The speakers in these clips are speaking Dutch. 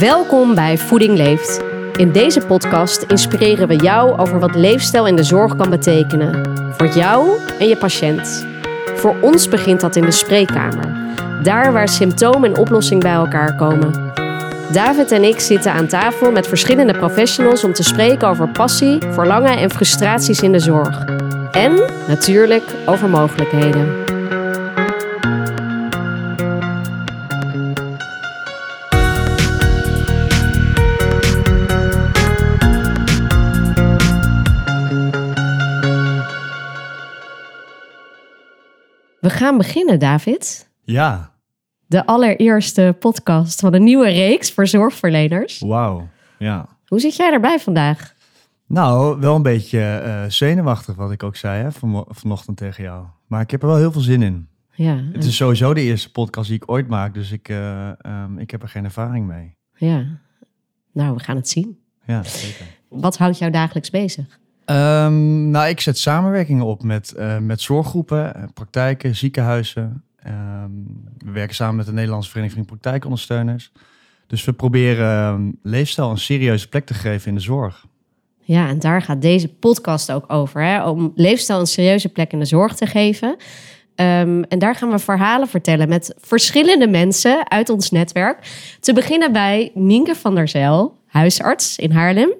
Welkom bij Voeding Leeft. In deze podcast inspireren we jou over wat leefstijl in de zorg kan betekenen. Voor jou en je patiënt. Voor ons begint dat in de spreekkamer. Daar waar symptoom en oplossing bij elkaar komen. David en ik zitten aan tafel met verschillende professionals om te spreken over passie, verlangen en frustraties in de zorg. En natuurlijk over mogelijkheden. Gaan beginnen, David. Ja, De allereerste podcast van een nieuwe reeks voor zorgverleners. wauw. Ja. Hoe zit jij erbij vandaag? Nou, wel een beetje eh, zenuwachtig, wat ik ook zei hè, vanmo- vanochtend tegen jou. Maar ik heb er wel heel veel zin in. Ja, Het is sowieso de eerste podcast die ik ooit maak, dus ik, eh, ehm, ik heb er geen ervaring mee. ja. Nou, we gaan het zien. Ja, zeker. Wat houdt jou dagelijks bezig? Ehm, nou, ik zet samenwerkingen op met, eh, met zorggroepen, eh, praktijken, ziekenhuizen. Ehm, we werken samen met de Nederlandse Vereniging van Praktijkondersteuners. Dus we proberen ehm, leefstijl een serieuze plek te geven in de zorg. Ja, en daar gaat deze podcast ook over. Hè? Om leefstijl een serieuze plek in de zorg te geven. En daar gaan we verhalen vertellen met verschillende mensen uit ons netwerk. Te beginnen bij Nienke van der Zijl, huisarts in Haarlem.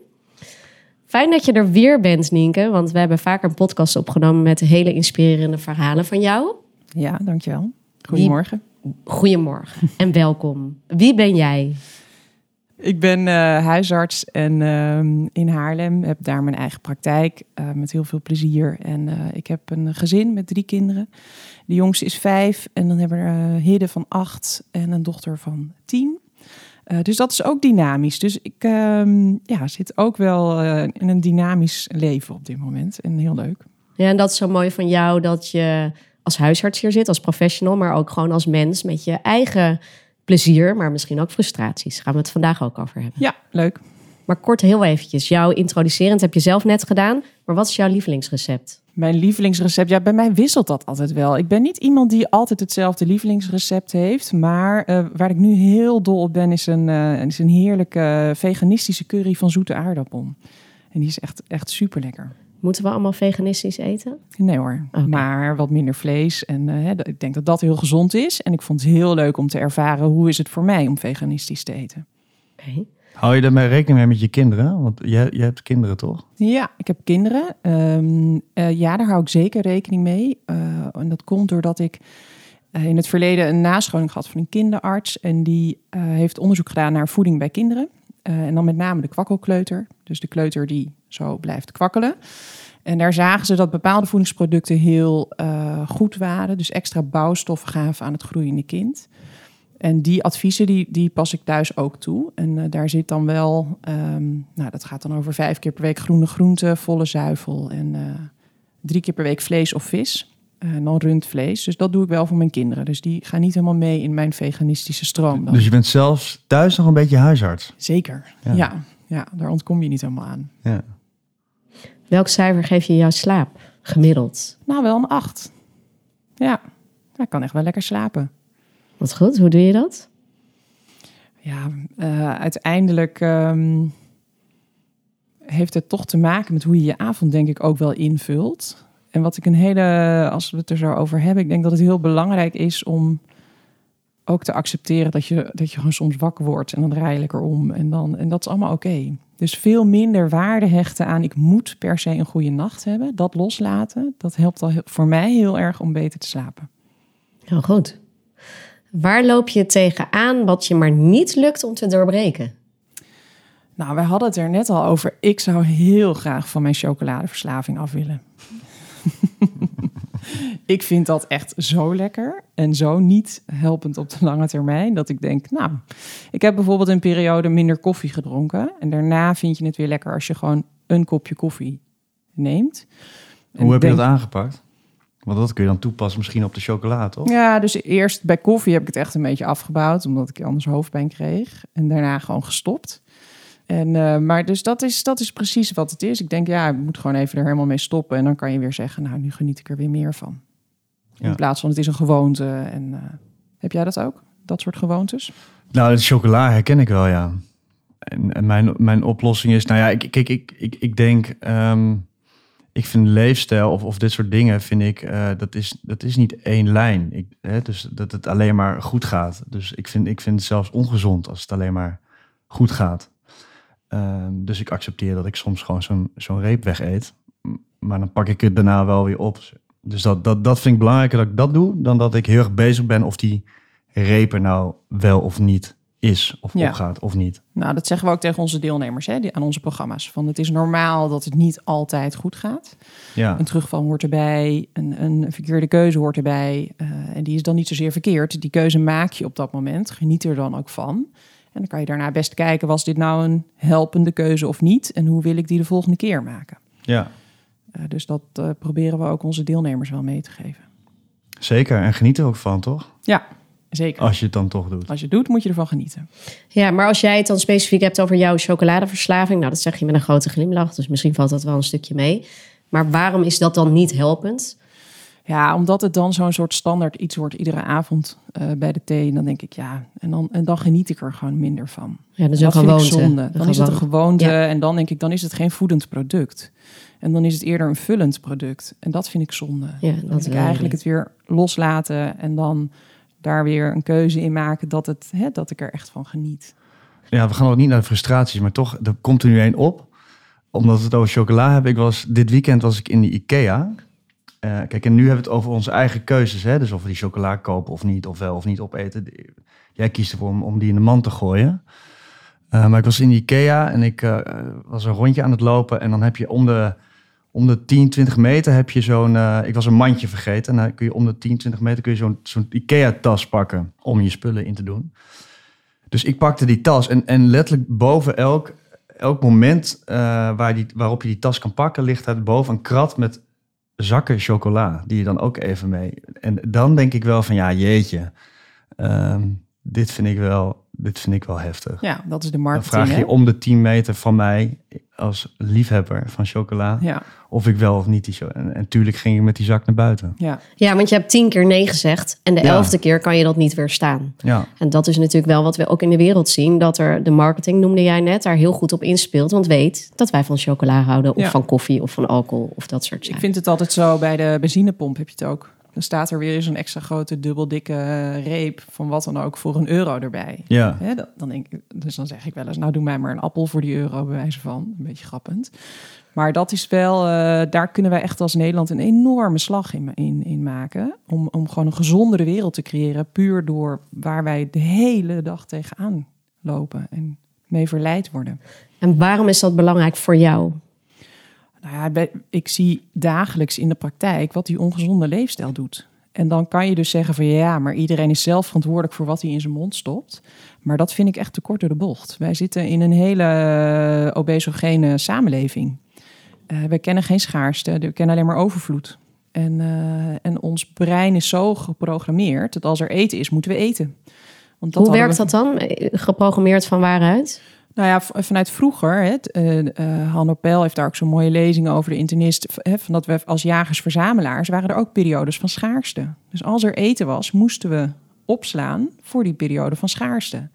Fijn dat je er weer bent, Nienke. Want we hebben vaker een podcast opgenomen met hele inspirerende verhalen van jou. Ja, dankjewel. Goedemorgen. Goedemorgen en welkom. Wie ben jij? Ik ben eh, huisarts en ehm, in Haarlem heb daar mijn eigen praktijk eh, met heel veel plezier. En eh, ik heb een gezin met drie kinderen. De jongste is vijf en dan hebben we uh, Hidde van acht en een dochter van tien. Eh, dus dat is ook dynamisch. Dus ik ehm, ja, zit ook wel eh, in een dynamisch leven op dit moment. En heel leuk. Ja, en dat is zo mooi van jou dat je als huisarts hier zit, als professional, maar ook gewoon als mens met je eigen plezier, maar misschien ook frustraties. Daar gaan we het vandaag ook over hebben. Ja, leuk. Maar kort heel eventjes, jou introducerend heb je zelf net gedaan, maar wat is jouw lievelingsrecept? Mijn lievelingsrecept, ja, bij mij wisselt dat altijd wel. Ik ben niet iemand die altijd hetzelfde lievelingsrecept heeft. Maar eh, waar ik nu heel dol op ben, is een, eh, is een heerlijke veganistische curry van zoete aardappel. En die is echt, echt super lekker. Moeten we allemaal veganistisch eten? Nee hoor, maar wat minder vlees. En eh, hè, ik denk dat dat heel gezond is. En ik vond het heel leuk om te ervaren hoe is het voor mij om veganistisch te eten. Oké. Hou je daarmee rekening mee met je kinderen? Want je, je hebt kinderen, toch? Ja, ik heb kinderen. Ehm, eh, ja, daar hou ik zeker rekening mee. Eh, en dat komt doordat ik eh, in het verleden een nascholing gehad van een kinderarts. En die heeft onderzoek gedaan naar voeding bij kinderen. En dan met name de kwakkelkleuter. Dus de kleuter die zo blijft kwakkelen. En daar zagen ze dat bepaalde voedingsproducten heel goed waren. Dus extra bouwstoffen gaven aan het groeiende kind. En die adviezen die, die pas ik thuis ook toe. En eh, daar zit dan wel, ehm, nou dat gaat dan over vijf keer per week groene groenten, volle zuivel en eh, drie keer per week vlees of vis. Eh, en dan rundvlees. Dus dat doe ik wel voor mijn kinderen. Dus die gaan niet helemaal mee in mijn veganistische stroom. Dan. Dus je bent zelfs thuis nog een beetje huisarts. Zeker, Ja. ja. ja. daar ontkom je niet helemaal aan. Ja. Welk cijfer geef je jouw slaap gemiddeld? Nou, wel een acht. Ja, ik kan echt wel lekker slapen. Wat goed, hoe doe je dat? Ja, eh, uiteindelijk ehm, heeft het toch te maken met hoe je je avond, denk ik, ook wel invult. En wat ik een hele, als we het er zo over hebben, ik denk dat het heel belangrijk is om ook te accepteren dat je, dat je gewoon soms wakker wordt en dan draai je lekker om. En, dan, en dat is allemaal oké. Dus veel minder waarde hechten aan ik moet per se een goede nacht hebben. Dat loslaten, dat helpt al heel- voor mij heel erg om beter te slapen. Heel goed. Waar loop je tegenaan wat je maar niet lukt om te doorbreken? Nou, wij hadden het er net al over. Ik zou heel graag van mijn chocoladeverslaving af willen. ik vind dat echt zo lekker en zo niet helpend op de lange termijn. Dat ik denk, nou, ik heb bijvoorbeeld een periode minder koffie gedronken. En daarna vind je het weer lekker als je gewoon een kopje koffie neemt. En Hoe heb je dat aangepakt? Want dat kun je dan toepassen misschien op de chocolade, toch? Ja, dus eerst bij koffie heb ik het echt een beetje afgebouwd, omdat ik anders hoofdpijn kreeg. En daarna gewoon gestopt. En, eh, maar dus dat is, dat is precies wat het is. Ik denk, ja, ik moet gewoon even er helemaal mee stoppen. En dan kan je weer zeggen, nou, nu geniet ik er weer meer van. Ja. In plaats van het is een gewoonte. En eh, heb jij dat ook? Dat soort gewoontes? Nou, de chocola herken ik wel, ja. en, en mijn, mijn oplossing is, nou ja, ik, kijk, ik, ik, ik denk, ehm, ik vind leefstijl of, of dit soort dingen, vind ik, eh, dat, is, dat is niet één lijn. Ik, hè, dus dat het alleen maar goed gaat. Dus ik vind, ik vind het zelfs ongezond als het alleen maar goed gaat. Ehm, dus ik accepteer dat ik soms gewoon zo'n zo'n reep weg eet. Maar dan pak ik het daarna wel weer op. Dus dat, dat, dat vind ik belangrijker dat ik dat doe, dan dat ik heel erg bezig ben of die reep er nou wel of niet is, of Ja. opgaat of niet. Nou, dat zeggen we ook tegen onze deelnemers hè, die, aan onze programma's. Van het is normaal dat het niet altijd goed gaat. Ja, Een terugval hoort erbij, een, een verkeerde keuze hoort erbij. eh, en die is dan niet zozeer verkeerd. Die keuze maak je op dat moment. Geniet er dan ook van. En dan kan je daarna best kijken, was dit nou een helpende keuze of niet? En hoe wil ik die de volgende keer maken? ja, Eh, dus dat eh, proberen we ook onze deelnemers wel mee te geven. zeker. En geniet er ook van, toch? Ja, zeker. Als je het dan toch doet. Als je het doet, moet je ervan genieten. Ja, maar als jij het dan specifiek hebt over jouw chocoladeverslaving, nou dat zeg je met een grote glimlach, dus misschien valt dat wel een stukje mee. Maar waarom is dat dan niet helpend? Ja, omdat het dan zo'n soort standaard iets wordt iedere avond eh, bij de thee. Dan denk ik ja, en dan, en dan geniet ik er gewoon minder van. Ja, dat is dat een vind ik gewoonte. zonde. Dan is het een gewoonte. Ja. en dan denk ik, dan is het geen voedend product. En dan is het eerder een vullend product. En dat vind ik zonde. Ja, dan dat wil ik eigenlijk het weer loslaten en dan daar weer een keuze in maken dat, het, hè, dat ik er echt van geniet. Ja, we gaan ook niet naar de frustraties, maar toch, er komt er nu één op. Omdat we het over chocola hebben. Ik was, dit weekend was ik in de IKEA. Eh, kijk, en nu hebben we het over onze eigen keuzes. Hè? Dus of we die chocola kopen of niet, of wel of niet opeten. Jij kiest ervoor om, die in de mand te gooien. Eh, maar ik was in de IKEA en ik eh, was een rondje aan het lopen. En dan heb je om de, om de 10, 20 meter heb je zo'n... eh, ik was een mandje vergeten. En dan kun je om de 10, 20 meter kun je zo'n zo'n IKEA-tas pakken om je spullen in te doen. Dus ik pakte die tas en, en letterlijk boven elk, elk moment eh, waar die, waarop je die tas kan pakken, ligt daar boven een krat met zakken chocola. Die je dan ook even mee. En dan denk ik wel van ja, jeetje. ehm, dit, vind ik wel, dit vind ik wel heftig. Ja, dat is de Dan marketing. vraag je hè? om de 10 meter van mij als liefhebber van chocola Ja, of ik wel of niet die chocola. En, en tuurlijk ging ik met die zak naar buiten. ja. Ja, want je hebt tien keer nee gezegd en de Ja. elfde keer kan je dat niet weerstaan. Ja, En dat is natuurlijk wel wat we ook in de wereld zien. Dat er de marketing, noemde jij net, daar heel goed op inspeelt. Want weet dat wij van chocola houden. Of Ja. van koffie of van alcohol of dat soort Ik zaken. vind het altijd zo, bij de benzinepomp heb je het ook. Dan staat er weer zo'n extra grote dubbeldikke eh, reep van wat dan ook voor een euro erbij. ja. Dat- dan denk ik, dus dan zeg ik wel eens, nou doe mij maar een appel voor die euro, bij wijze van. Een beetje grappend. Maar dat is wel, eh, daar kunnen wij echt als Nederland een enorme slag in, in, in maken. Om, om gewoon een gezondere wereld te creëren, puur door waar wij de hele dag tegenaan lopen en mee verleid worden. En waarom is dat belangrijk voor jou? Nou ja, ik zie dagelijks in de praktijk wat die ongezonde leefstijl doet. En dan kan je dus zeggen van ja, maar iedereen is zelf verantwoordelijk voor wat hij in zijn mond stopt. Maar dat vind ik echt te kort door de bocht. Wij zitten in een hele eh, obesogene samenleving. Eh wij kennen geen schaarste, we kennen alleen maar overvloed. En, eh, en ons brein is zo geprogrammeerd dat als er eten is, moeten we eten. Want Hoe hadden werkt we- dat dan? Geprogrammeerd van waaruit? Nou ja, v- vanuit vroeger, hè, eh, eh, Hanno Pel heeft daar ook zo'n mooie lezingen over de internist. Hè, van dat we als jagers-verzamelaars waren er ook periodes van schaarste. Dus als er eten was, moesten we opslaan voor die periode van schaarste.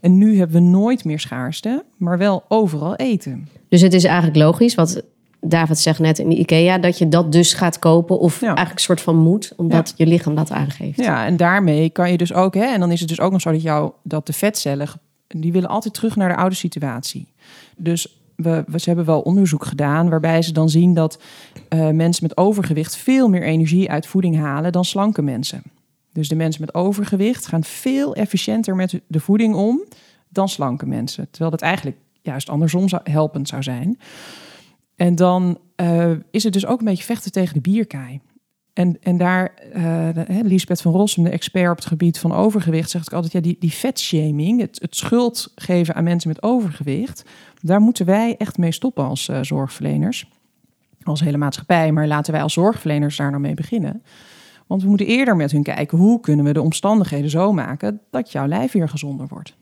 En nu hebben we nooit meer schaarste, maar wel overal eten. Dus het is eigenlijk logisch, wat David zegt net in de IKEA, dat je dat dus gaat kopen. Of Ja. eigenlijk een soort van moet, omdat je lichaam dat aangeeft. Ja, en daarmee kan je dus ook, hè, en dan is het dus ook nog zo dat, jou, dat de vetcellen, die willen altijd terug naar de oude situatie. Dus we, we, ze hebben wel onderzoek gedaan waarbij ze dan zien dat eh, mensen met overgewicht veel meer energie uit voeding halen dan slanke mensen. Dus de mensen met overgewicht gaan veel efficiënter met de voeding om dan slanke mensen. Terwijl dat eigenlijk juist andersom zou, helpend zou zijn. En dan eh, is het dus ook een beetje vechten tegen de bierkaai. En, en daar, hè, Lisbeth van Rossum, de expert op het gebied van overgewicht, zegt ook altijd, ja, die, die vetshaming, het, het schuld geven aan mensen met overgewicht, daar moeten wij echt mee stoppen als eh, zorgverleners. Als hele maatschappij, maar laten wij als zorgverleners daar nou mee beginnen. Want we moeten eerder met hun kijken, hoe kunnen we de omstandigheden zo maken dat jouw lijf weer gezonder wordt.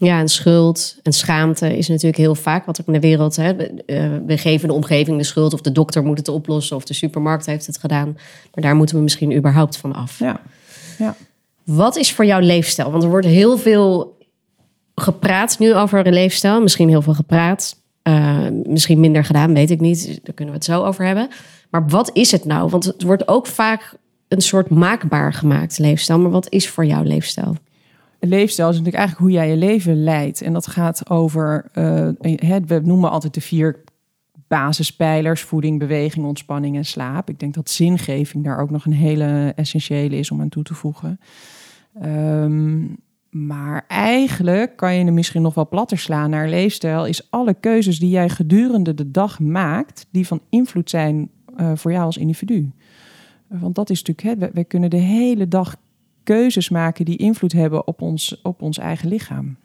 Ja, en schuld en schaamte is natuurlijk heel vaak wat er in de wereld. Hè, we, eh, we geven de omgeving de schuld, of de dokter moet het oplossen, of de supermarkt heeft het gedaan. Maar daar moeten we misschien überhaupt van af. Ja, ja. Wat is voor jou leefstijl? Want er wordt heel veel gepraat nu over een leefstijl. Misschien heel veel gepraat. Uh, misschien minder gedaan, weet ik niet. Daar kunnen we het zo over hebben. Maar wat is het nou? Want het wordt ook vaak een soort maakbaar gemaakt leefstijl. Maar wat is voor jou leefstijl? Leefstijl is natuurlijk eigenlijk hoe jij je leven leidt. En dat gaat over, uh, we noemen altijd de vier basispijlers: voeding, beweging, ontspanning en slaap. Ik denk dat zingeving daar ook nog een hele essentiële is om aan toe te voegen. Um, maar eigenlijk kan je hem misschien nog wel platter slaan naar leefstijl. Is alle keuzes die jij gedurende de dag maakt, die van invloed zijn uh, voor jou als individu. Want dat is natuurlijk, hè, we, kunnen de hele dag keuzes maken die invloed hebben op ons, op ons eigen lichaam.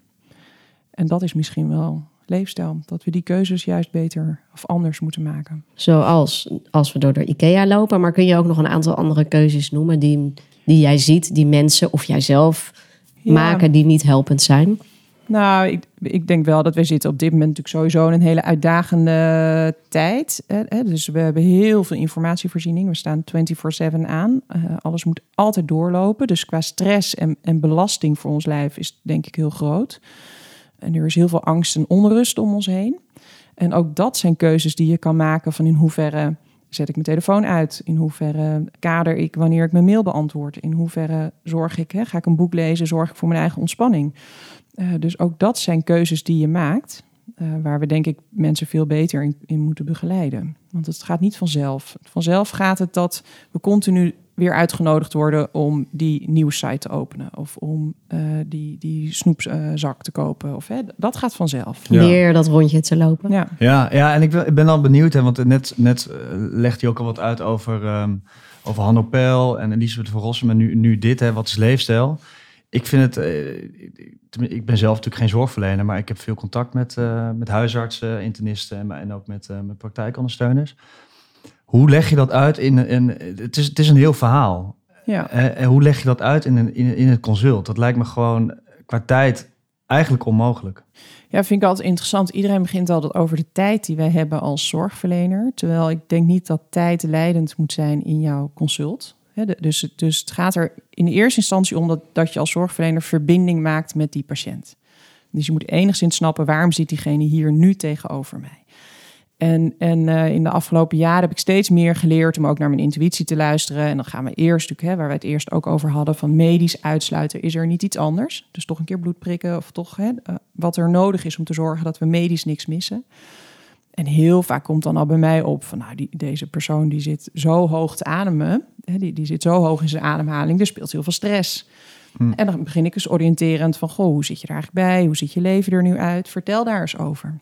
En dat is misschien wel leefstijl. Dat we die keuzes juist beter of anders moeten maken. Zoals als we door de IKEA lopen. Maar kun je ook nog een aantal andere keuzes noemen die, die jij ziet, die mensen of jijzelf maken die niet helpend zijn? Nou, ik, ik, denk wel dat we zitten op dit moment natuurlijk sowieso in een hele uitdagende tijd. Hè? Dus we hebben heel veel informatievoorziening. We staan 24-7 aan. Uh, alles moet altijd doorlopen. Dus qua stress en, en belasting voor ons lijf is denk ik heel groot. En er is heel veel angst en onrust om ons heen. En ook dat zijn keuzes die je kan maken van in hoeverre zet ik mijn telefoon uit? In hoeverre kader ik wanneer ik mijn mail beantwoord? In hoeverre zorg ik, hè, ga ik een boek lezen, zorg ik voor mijn eigen ontspanning? Uh, dus ook dat zijn keuzes die je maakt, uh, waar we denk ik mensen veel beter in, in moeten begeleiden. Want het gaat niet vanzelf. Vanzelf gaat het dat we continu weer uitgenodigd worden om die nieuwe site te openen. Of om uh, die, die snoepzak te kopen. Of, hè, dat gaat vanzelf. Ja. Weer dat rondje te lopen. Ja, ja, ja en ik, ik ben al benieuwd. Hè, want net, net legt hij ook al wat uit over, um, over Hanno Pel en Elisabeth van Rossum. En nu, nu dit, hè, wat is leefstijl? Ik vind het... Uh, ik ben zelf natuurlijk geen zorgverlener, maar ik heb veel contact met, met huisartsen, internisten en, en ook met, met praktijkondersteuners. Hoe leg je dat uit in, in het, is, het is een heel verhaal. Ja. En hoe leg je dat uit in, een, in, in het consult? Dat lijkt me gewoon qua tijd eigenlijk onmogelijk. Ja, vind ik altijd interessant. Iedereen begint altijd over de tijd die wij hebben als zorgverlener. Terwijl ik denk niet dat tijd leidend moet zijn in jouw consult. Dus, dus het gaat er in de eerste instantie om dat, dat je als zorgverlener verbinding maakt met die patiënt. Dus je moet enigszins snappen waarom zit diegene hier nu tegenover mij. En, en uh, in de afgelopen jaren heb ik steeds meer geleerd om ook naar mijn intuïtie te luisteren. En dan gaan we eerst, hè, waar we het eerst ook over hadden, van medisch uitsluiten. Is er niet iets anders? Dus toch een keer bloed prikken of toch hè, uh, wat er nodig is om te zorgen dat we medisch niks missen. En heel vaak komt dan al bij mij op van, nou, die, deze persoon die zit zo hoog te ademen, die, die zit zo hoog in zijn ademhaling, er speelt heel veel stress. Hm. En dan begin ik eens oriënterend van, goh, hoe zit je er eigenlijk bij? Hoe ziet je leven er nu uit? Vertel daar eens over.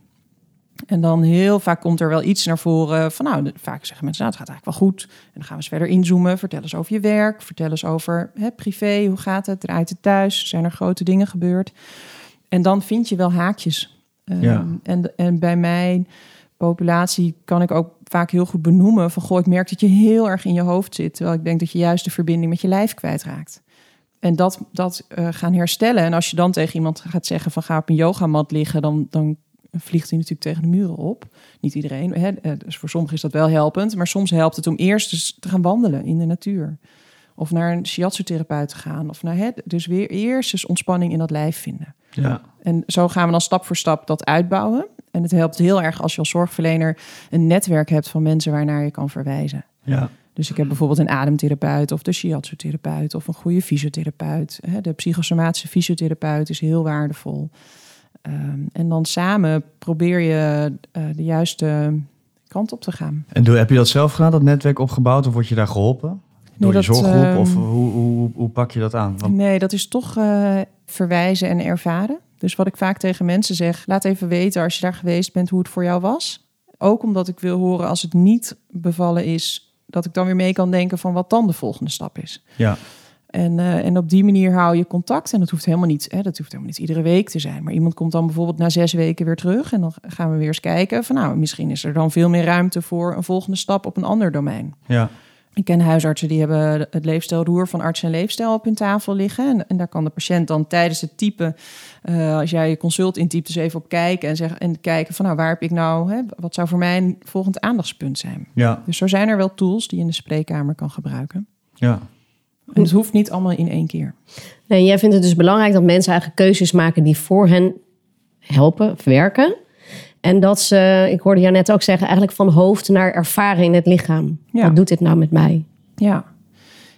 En dan heel vaak komt er wel iets naar voren van, nou, vaak zeggen mensen, nou, het gaat eigenlijk wel goed. En dan gaan we eens verder inzoomen. Vertel eens over je werk, vertel eens over hè, privé, hoe gaat het, draait het thuis, zijn er grote dingen gebeurd. En dan vind je wel haakjes. Ja. Um, en, en bij mijn populatie kan ik ook vaak heel goed benoemen van, goh, ik merk dat je heel erg in je hoofd zit. Terwijl ik denk dat je juist de verbinding met je lijf kwijtraakt. En dat, dat uh, gaan herstellen. En als je dan tegen iemand gaat zeggen van ga op een yogamat liggen, dan, dan vliegt hij natuurlijk tegen de muren op. Niet iedereen. Hè? Eh, dus voor sommigen is dat wel helpend. Maar soms helpt het om eerst dus te gaan wandelen in de natuur. Of naar een shiatsu-therapeut te gaan. Of naar het. Dus weer eerst dus ontspanning in dat lijf vinden. Ja. En zo gaan we dan stap voor stap dat uitbouwen. En het helpt heel erg als je als zorgverlener een netwerk hebt van mensen waarnaar je kan verwijzen. Ja. Dus ik heb bijvoorbeeld een ademtherapeut of de shiatsu-therapeut of een goede fysiotherapeut. De psychosomatische fysiotherapeut is heel waardevol. Um, en dan samen probeer je uh, de juiste kant op te gaan. En doe, heb je dat zelf gedaan, dat netwerk opgebouwd, of word je daar geholpen? Door nee, je zorggroep, uh, of hoe, hoe, hoe, pak je dat aan? Want... Nee, dat is toch uh, verwijzen en ervaren. Dus wat ik vaak tegen mensen zeg, laat even weten als je daar geweest bent hoe het voor jou was. Ook omdat ik wil horen als het niet bevallen is, dat ik dan weer mee kan denken van wat dan de volgende stap is. Ja. En, uh, en op die manier hou je contact. En dat hoeft helemaal niet, hè, dat hoeft helemaal niet iedere week te zijn. Maar iemand komt dan bijvoorbeeld na zes weken weer terug. En dan gaan we weer eens kijken van nou, misschien is er dan veel meer ruimte voor een volgende stap op een ander domein. Ja. Ik ken huisartsen die hebben het leefstijlroer van arts en leefstijl op hun tafel liggen. En, en daar kan de patiënt dan tijdens het typen, uh, als jij je consult intypt, dus even op kijken en, zeggen, en kijken van nou, waar heb ik nou, hè, wat zou voor mij een volgend aandachtspunt zijn. Ja. Dus zo zijn er wel tools die je in de spreekkamer kan gebruiken. Ja, En het hoeft niet allemaal in één keer. Nee, jij vindt het dus belangrijk dat mensen eigenlijk keuzes maken die voor hen helpen of werken. En dat ze, ik hoorde jou net ook zeggen, eigenlijk van hoofd naar ervaren in het lichaam. Ja. Wat doet dit nou met mij? Ja.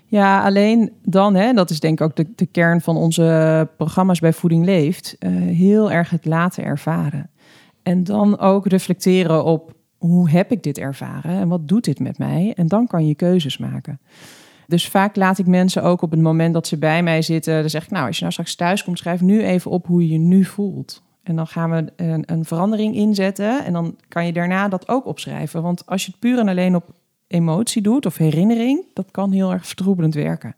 Ja, alleen dan, hè, dat is denk ik ook de, de kern van onze programma's bij Voeding Leeft, eh, heel erg het laten ervaren. En dan ook reflecteren op hoe heb ik dit ervaren en wat doet dit met mij? En dan kan je keuzes maken. Dus vaak laat ik mensen ook op het moment dat ze bij mij zitten, dan zeg ik, nou, als je nou straks thuis komt, schrijf nu even op hoe je je nu voelt. En dan gaan we een, een verandering inzetten en dan kan je daarna dat ook opschrijven. Want als je het puur en alleen op emotie doet of herinnering, dat kan heel erg vertroebelend werken.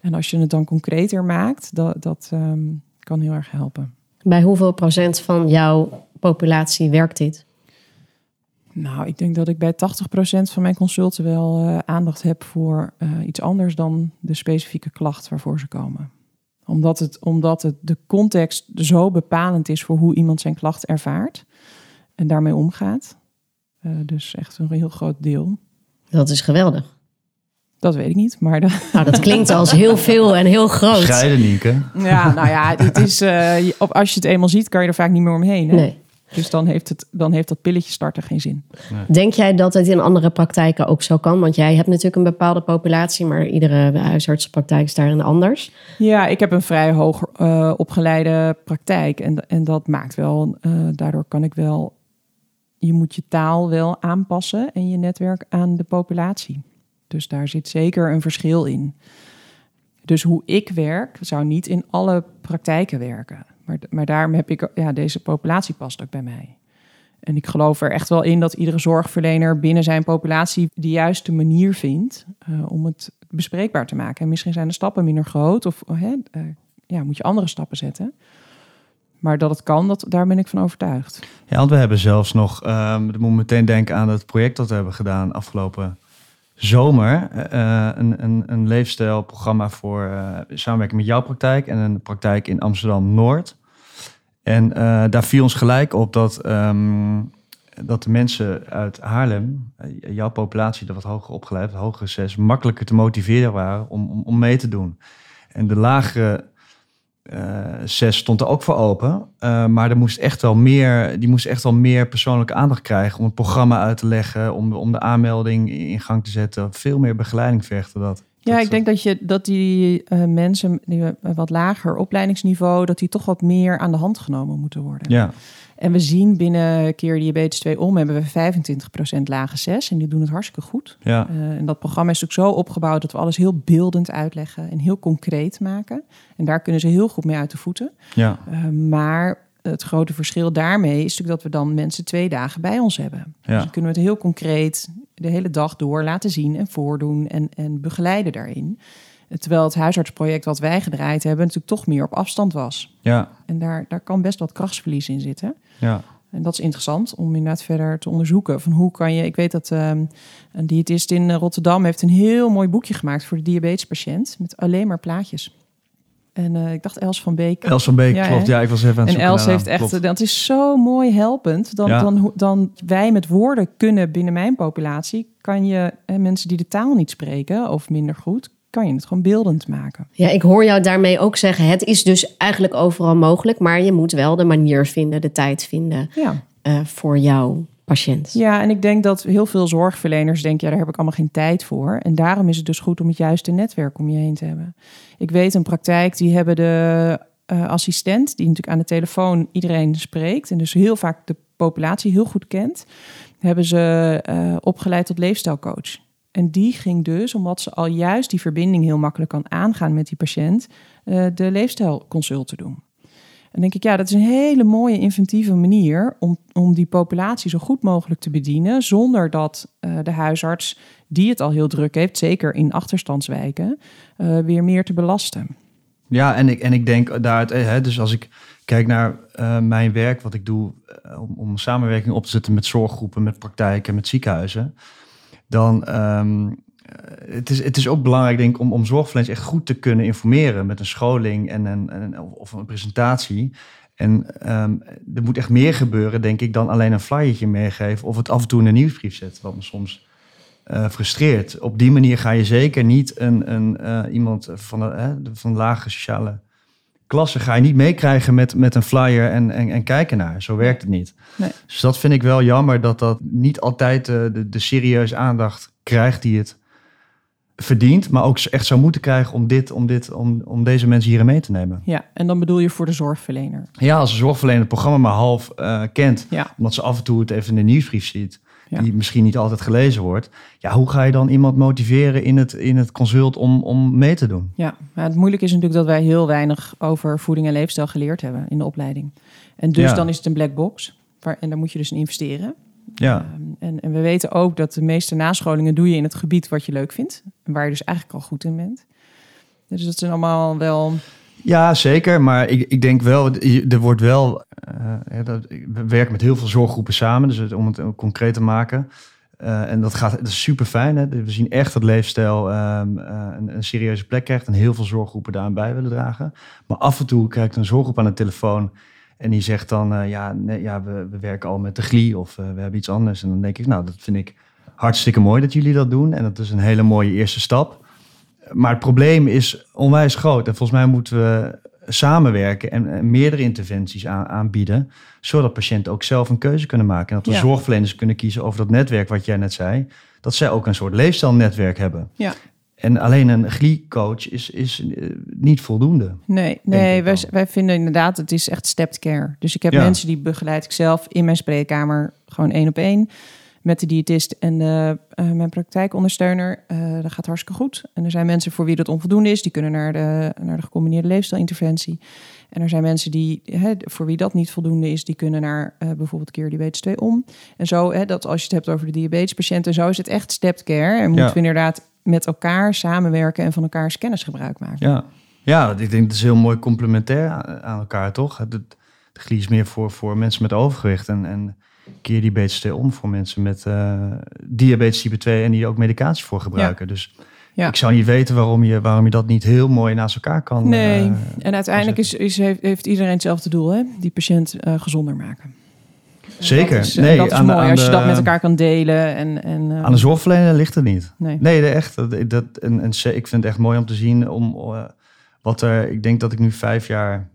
En als je het dan concreter maakt, dat, dat ehm, kan heel erg helpen. Bij hoeveel procent van jouw populatie werkt dit? Nou, ik denk dat ik bij 80% van mijn consulten wel eh, aandacht heb voor eh, iets anders dan de specifieke klacht waarvoor ze komen. Omdat, het, omdat het, de context zo bepalend is voor hoe iemand zijn klacht ervaart en daarmee omgaat. Eh, dus echt een heel groot deel. Dat is geweldig. Dat weet ik niet, maar de, Nou, dat klinkt als heel veel en heel groot. Scheiden, Nienke. ja, nou ja, het is, eh, als je het eenmaal ziet, kan je er vaak niet meer omheen. Hè? Nee. Dus dan heeft, het, dan heeft dat pilletje starten geen zin. Denk jij dat het in andere praktijken ook zo kan? Want jij hebt natuurlijk een bepaalde populatie, maar iedere huisartsenpraktijk is daarin anders. Ja, ik heb een vrij hoog eh, opgeleide praktijk. En, en dat maakt wel, eh, daardoor kan ik wel, je moet je taal wel aanpassen en je netwerk aan de populatie. Dus daar zit zeker een verschil in. Dus hoe ik werk, zou niet in alle praktijken werken. Maar, daarom heb ik, ja, deze populatie past ook bij mij. En ik geloof er echt wel in dat iedere zorgverlener binnen zijn populatie de juiste manier vindt eh, om het bespreekbaar te maken. En misschien zijn de stappen minder groot of hè, eh, ja, moet je andere stappen zetten. Maar dat het kan, dat, daar ben ik van overtuigd. Ja, want we hebben zelfs nog, ehm ik moet meteen denken aan het project dat we hebben gedaan afgelopen zomer. eh, een, een, een leefstijlprogramma voor eh, samenwerking met jouw praktijk en een praktijk in Amsterdam-Noord. En eh, daar viel ons gelijk op dat, ehm, dat de mensen uit Haarlem, eh, jouw populatie, dat wat hoger opgeleid, hogere zes, makkelijker te motiveren waren om, om, mee te doen. En de lagere eh, zes stond er ook voor open. Maar er moest echt wel meer, die moest echt wel meer persoonlijke aandacht krijgen om het programma uit te leggen, om de, om de aanmelding in gang te zetten. Veel meer begeleiding vergde dat. Ja, Dat- ik denk dat, je, dat die eh, mensen die een wat lager opleidingsniveau, dat die toch wat meer aan de hand genomen moeten worden. Ja, En we zien binnen Keer Diabetes 2 om hebben we 25% lage 6 en die doen het hartstikke goed. ja, Eh, en dat programma is ook zo opgebouwd dat we alles heel beeldend uitleggen en heel concreet maken. En daar kunnen ze heel goed mee uit de voeten. ja, Eh, maar het grote verschil daarmee is natuurlijk dat we dan mensen twee dagen bij ons hebben. Ja. Dus dan kunnen we het heel concreet de hele dag door laten zien en voordoen en, en begeleiden daarin. Terwijl het huisartsproject wat wij gedraaid hebben natuurlijk toch meer op afstand was. ja, En daar, daar kan best wat krachtsverlies in zitten. ja. En dat is interessant om inderdaad verder te onderzoeken. Van hoe kan je. Ik weet dat ehm, een diëtist in Rotterdam heeft een heel mooi boekje gemaakt voor de diabetespatiënt. Met alleen maar plaatjes. En eh, ik dacht Els van Beek. Els van Beek, Ja, klopt. hè? Ja, ik was even aan het En Els heeft echt, Klopt. dat is zo mooi helpend. Dan, Ja. dan, dan wij met woorden kunnen binnen mijn populatie, kan je hè, mensen die de taal niet spreken of minder goed, kan je het gewoon beeldend maken. Ja, ik hoor jou daarmee ook zeggen: het is dus eigenlijk overal mogelijk, maar je moet wel de manier vinden, de tijd vinden Ja. eh, voor jouw patiënt. ja, en ik denk dat heel veel zorgverleners denken, ja, daar heb ik allemaal geen tijd voor. En daarom is het dus goed om het juiste netwerk om je heen te hebben. Ik weet een praktijk, die hebben de eh, assistent, die natuurlijk aan de telefoon iedereen spreekt en dus heel vaak de populatie heel goed kent, hebben ze eh, opgeleid tot leefstijlcoach. En die ging dus, omdat ze al juist die verbinding heel makkelijk kan aangaan met die patiënt, eh, de leefstijlconsult te doen. En denk ik, ja, dat is een hele mooie inventieve manier om, om die populatie zo goed mogelijk te bedienen, zonder dat eh, de huisarts, die het al heel druk heeft, zeker in achterstandswijken, eh, weer meer te belasten. Ja, en ik, en ik denk daaruit, eh, hè, dus als ik kijk naar mijn werk, wat ik doe om, om samenwerking op te zetten met zorggroepen, met praktijken, met ziekenhuizen, dan um, het, is, het is ook belangrijk, denk ik, om, om zorgverleners echt goed te kunnen informeren met een scholing en een, en, of een presentatie. En um, er moet echt meer gebeuren, denk ik, dan alleen een flyertje meegeven of het af en toe in een nieuwsbrief zetten, wat me soms eh, frustreert. Op die manier ga je zeker niet een, een, eh, iemand van de, hè, van lage sociale klasse ga je niet meekrijgen met, met een flyer en, en, en kijken naar. Zo werkt het niet. Nee. Dus dat vind ik wel jammer dat dat niet altijd de, de, de serieuze aandacht krijgt die het verdient, maar ook echt zou moeten krijgen om, dit, om, dit, om, om deze mensen hierin mee te nemen. Ja, en dan bedoel je voor de zorgverlener. Ja, als een zorgverlener het programma maar half eh, kent, Ja, omdat ze af en toe het even in de nieuwsbrief ziet, Ja. die misschien niet altijd gelezen wordt. Ja, hoe ga je dan iemand motiveren in het, in het consult om, om mee te doen? ja. Maar het moeilijke is natuurlijk dat wij heel weinig over voeding en leefstijl geleerd hebben in de opleiding. En dus Ja. dan is het een black box. Waar, en daar moet je dus in investeren. Ja, Ehm, en, en we weten ook dat de meeste nascholingen doe je in het gebied wat je leuk vindt. En waar je dus eigenlijk al goed in bent. Dus dat zijn allemaal wel... ja zeker. Maar ik, ik denk wel, er wordt wel, eh, dat, we werken met heel veel zorggroepen samen, dus het- om het concreet te maken. Eh, en dat, gaat, dat is super fijn. We zien echt dat leefstijl ehm, eh, een, een serieuze plek krijgt en heel veel zorggroepen daaraan bij willen dragen. Maar af en toe krijgt een zorggroep aan de telefoon en die zegt dan, eh, ja, nee, ja we, we werken al met de GLI of eh, we hebben iets anders. En dan denk ik, nou, dat vind ik hartstikke mooi dat jullie dat doen. En dat is een hele mooie eerste stap. Maar het probleem is onwijs groot. En volgens mij moeten we samenwerken en, en meerdere interventies aan, aanbieden. Zodat patiënten ook zelf een keuze kunnen maken. En dat we Ja. zorgverleners kunnen kiezen over dat netwerk wat jij net zei. Dat zij ook een soort leefstijlnetwerk hebben. Ja. En alleen een GLI-coach is, is eh, niet voldoende. Nee, nee wij, vinden inderdaad, het is echt stepped care. Dus ik heb Ja. mensen die begeleid ik zelf in mijn spreekkamer, gewoon één op één. Met de diëtist en de, eh, mijn praktijkondersteuner. Eh, dat gaat hartstikke goed. En er zijn mensen voor wie dat onvoldoende is. Die kunnen naar de, naar de gecombineerde leefstijlinterventie. En er zijn mensen die, hè, voor wie dat niet voldoende is, die kunnen naar eh, bijvoorbeeld Keer Diabetes 2 om. En zo, hè, dat als je het hebt over de diabetespatiënten, zo is het echt stepped care. En moeten Ja. we inderdaad met elkaar samenwerken en van elkaars kennis gebruik maken. Ja, ja ik denk dat is heel mooi complementair aan, elkaar, toch? De, de GLI is meer voor, voor mensen met overgewicht en, en keer diabetes 2 om voor mensen met eh, diabetes type 2 en die ook medicatie voor gebruiken. Dus Ja. ik zou niet weten waarom je, waarom je dat niet heel mooi naast elkaar kan. Nee, eh, en uiteindelijk is, is, heeft, heeft iedereen hetzelfde doel, hè? Die patiënt eh, gezonder maken. Zeker. Dat is, nee, dat is aan, mooi aan als je de- dat met elkaar kan delen. En, en, eh, Aan de zorgverlener ligt het niet. Nee. Nee, de- echt. Dat, dat, en, en ik vind het echt mooi om te zien om eh, wat er. Ik denk dat ik nu vijf jaar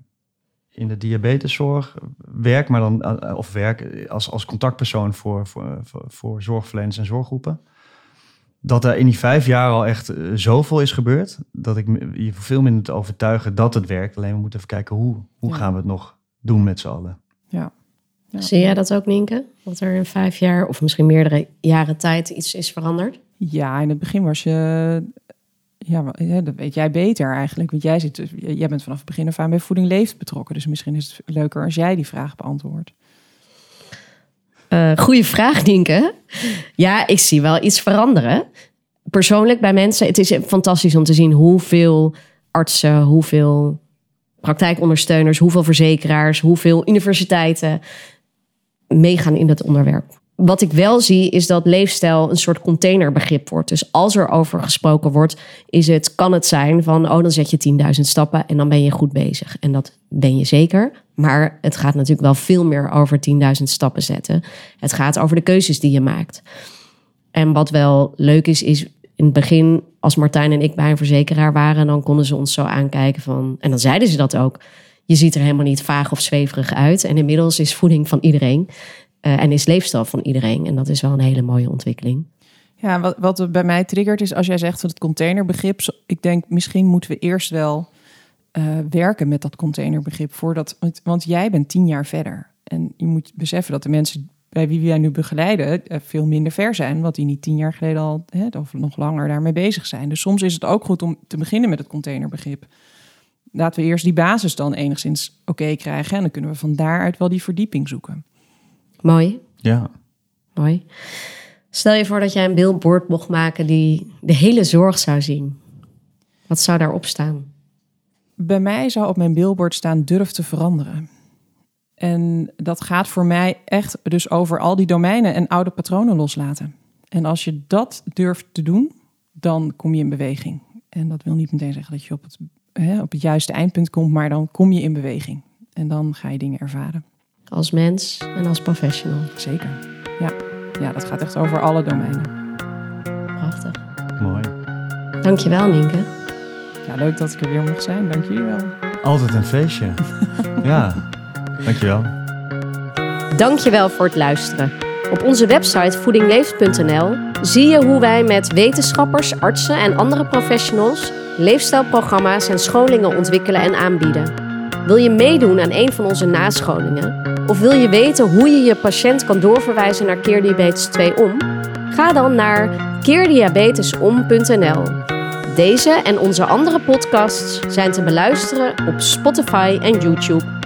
in de diabeteszorg werk, maar dan eh, of werk als, als contactpersoon voor, voor, voor, voor zorgverleners en zorggroepen. Dat er in die vijf jaar al echt zoveel is gebeurd, dat ik je veel minder te overtuigen dat het werkt. Alleen we moeten even kijken hoe, hoe Ja. gaan we het nog doen met z'n allen. ja. Ja. Zie jij dat ook, Nienke? Dat er in vijf jaar of misschien meerdere jaren tijd iets is veranderd? Ja, in het begin was je... Ja, dat weet jij beter eigenlijk. Want jij, zit, jij bent vanaf het begin af aan bij Voeding Leeft betrokken. Dus misschien is het leuker als jij die vraag beantwoordt. Eh goeie vraag, Nienke. Ja, ik zie wel iets veranderen. Persoonlijk bij mensen, het is fantastisch om te zien hoeveel artsen, hoeveel praktijkondersteuners, hoeveel verzekeraars, hoeveel universiteiten meegaan in dat onderwerp. Wat ik wel zie is dat leefstijl een soort containerbegrip wordt. Dus als er over gesproken wordt, is het, kan het zijn van, oh dan zet je 10.000 stappen en dan ben je goed bezig. En dat ben je zeker. Maar het gaat natuurlijk wel veel meer over 10.000 stappen zetten. Het gaat over de keuzes die je maakt. En wat wel leuk is, is in het begin, als Martijn en ik bij een verzekeraar waren, dan konden ze ons zo aankijken van, en dan zeiden ze dat ook. Je ziet er helemaal niet vaag of zweverig uit. En inmiddels is voeding van iedereen. eh, en is leefstijl van iedereen. En dat is wel een hele mooie ontwikkeling. Ja, wat, wat bij mij triggert is als jij zegt van het containerbegrip. Ik denk misschien moeten we eerst wel eh, werken met dat containerbegrip voordat. Want, want jij bent tien jaar verder. En je moet beseffen dat de mensen bij wie wij nu begeleiden eh, veel minder ver zijn. Want die niet tien jaar geleden al hè, of nog langer daarmee bezig zijn. Dus soms is het ook goed om te beginnen met het containerbegrip. Laten we eerst die basis dan enigszins oké krijgen. En dan kunnen we van daaruit wel die verdieping zoeken. Mooi, Ja. mooi. Stel je voor dat jij een billboard mocht maken die de hele zorg zou zien. Wat zou daarop staan? Bij mij zou op mijn billboard staan durf te veranderen. En dat gaat voor mij echt dus over al die domeinen en oude patronen loslaten. En als je dat durft te doen, dan kom je in beweging. En dat wil niet meteen zeggen dat je op het, hè, op het juiste eindpunt komt, maar dan kom je in beweging. En dan ga je dingen ervaren. Als mens en als professional. Zeker. Ja, ja dat gaat echt over alle domeinen. Prachtig. Mooi. Dankjewel, Nienke. Ja, leuk dat ik er weer mag zijn. Dank jullie wel. Altijd een feestje. ja, dankjewel. Dankjewel voor het luisteren. Op onze website voedingleeft.nl zie je hoe wij met wetenschappers, artsen en andere professionals leefstijlprogramma's en scholingen ontwikkelen en aanbieden. Wil je meedoen aan een van onze nascholingen? Of wil je weten hoe je je patiënt kan doorverwijzen naar Keerdiabetes 2 om? Ga dan naar keerdiabetesom.nl. Deze en onze andere podcasts zijn te beluisteren op Spotify en YouTube.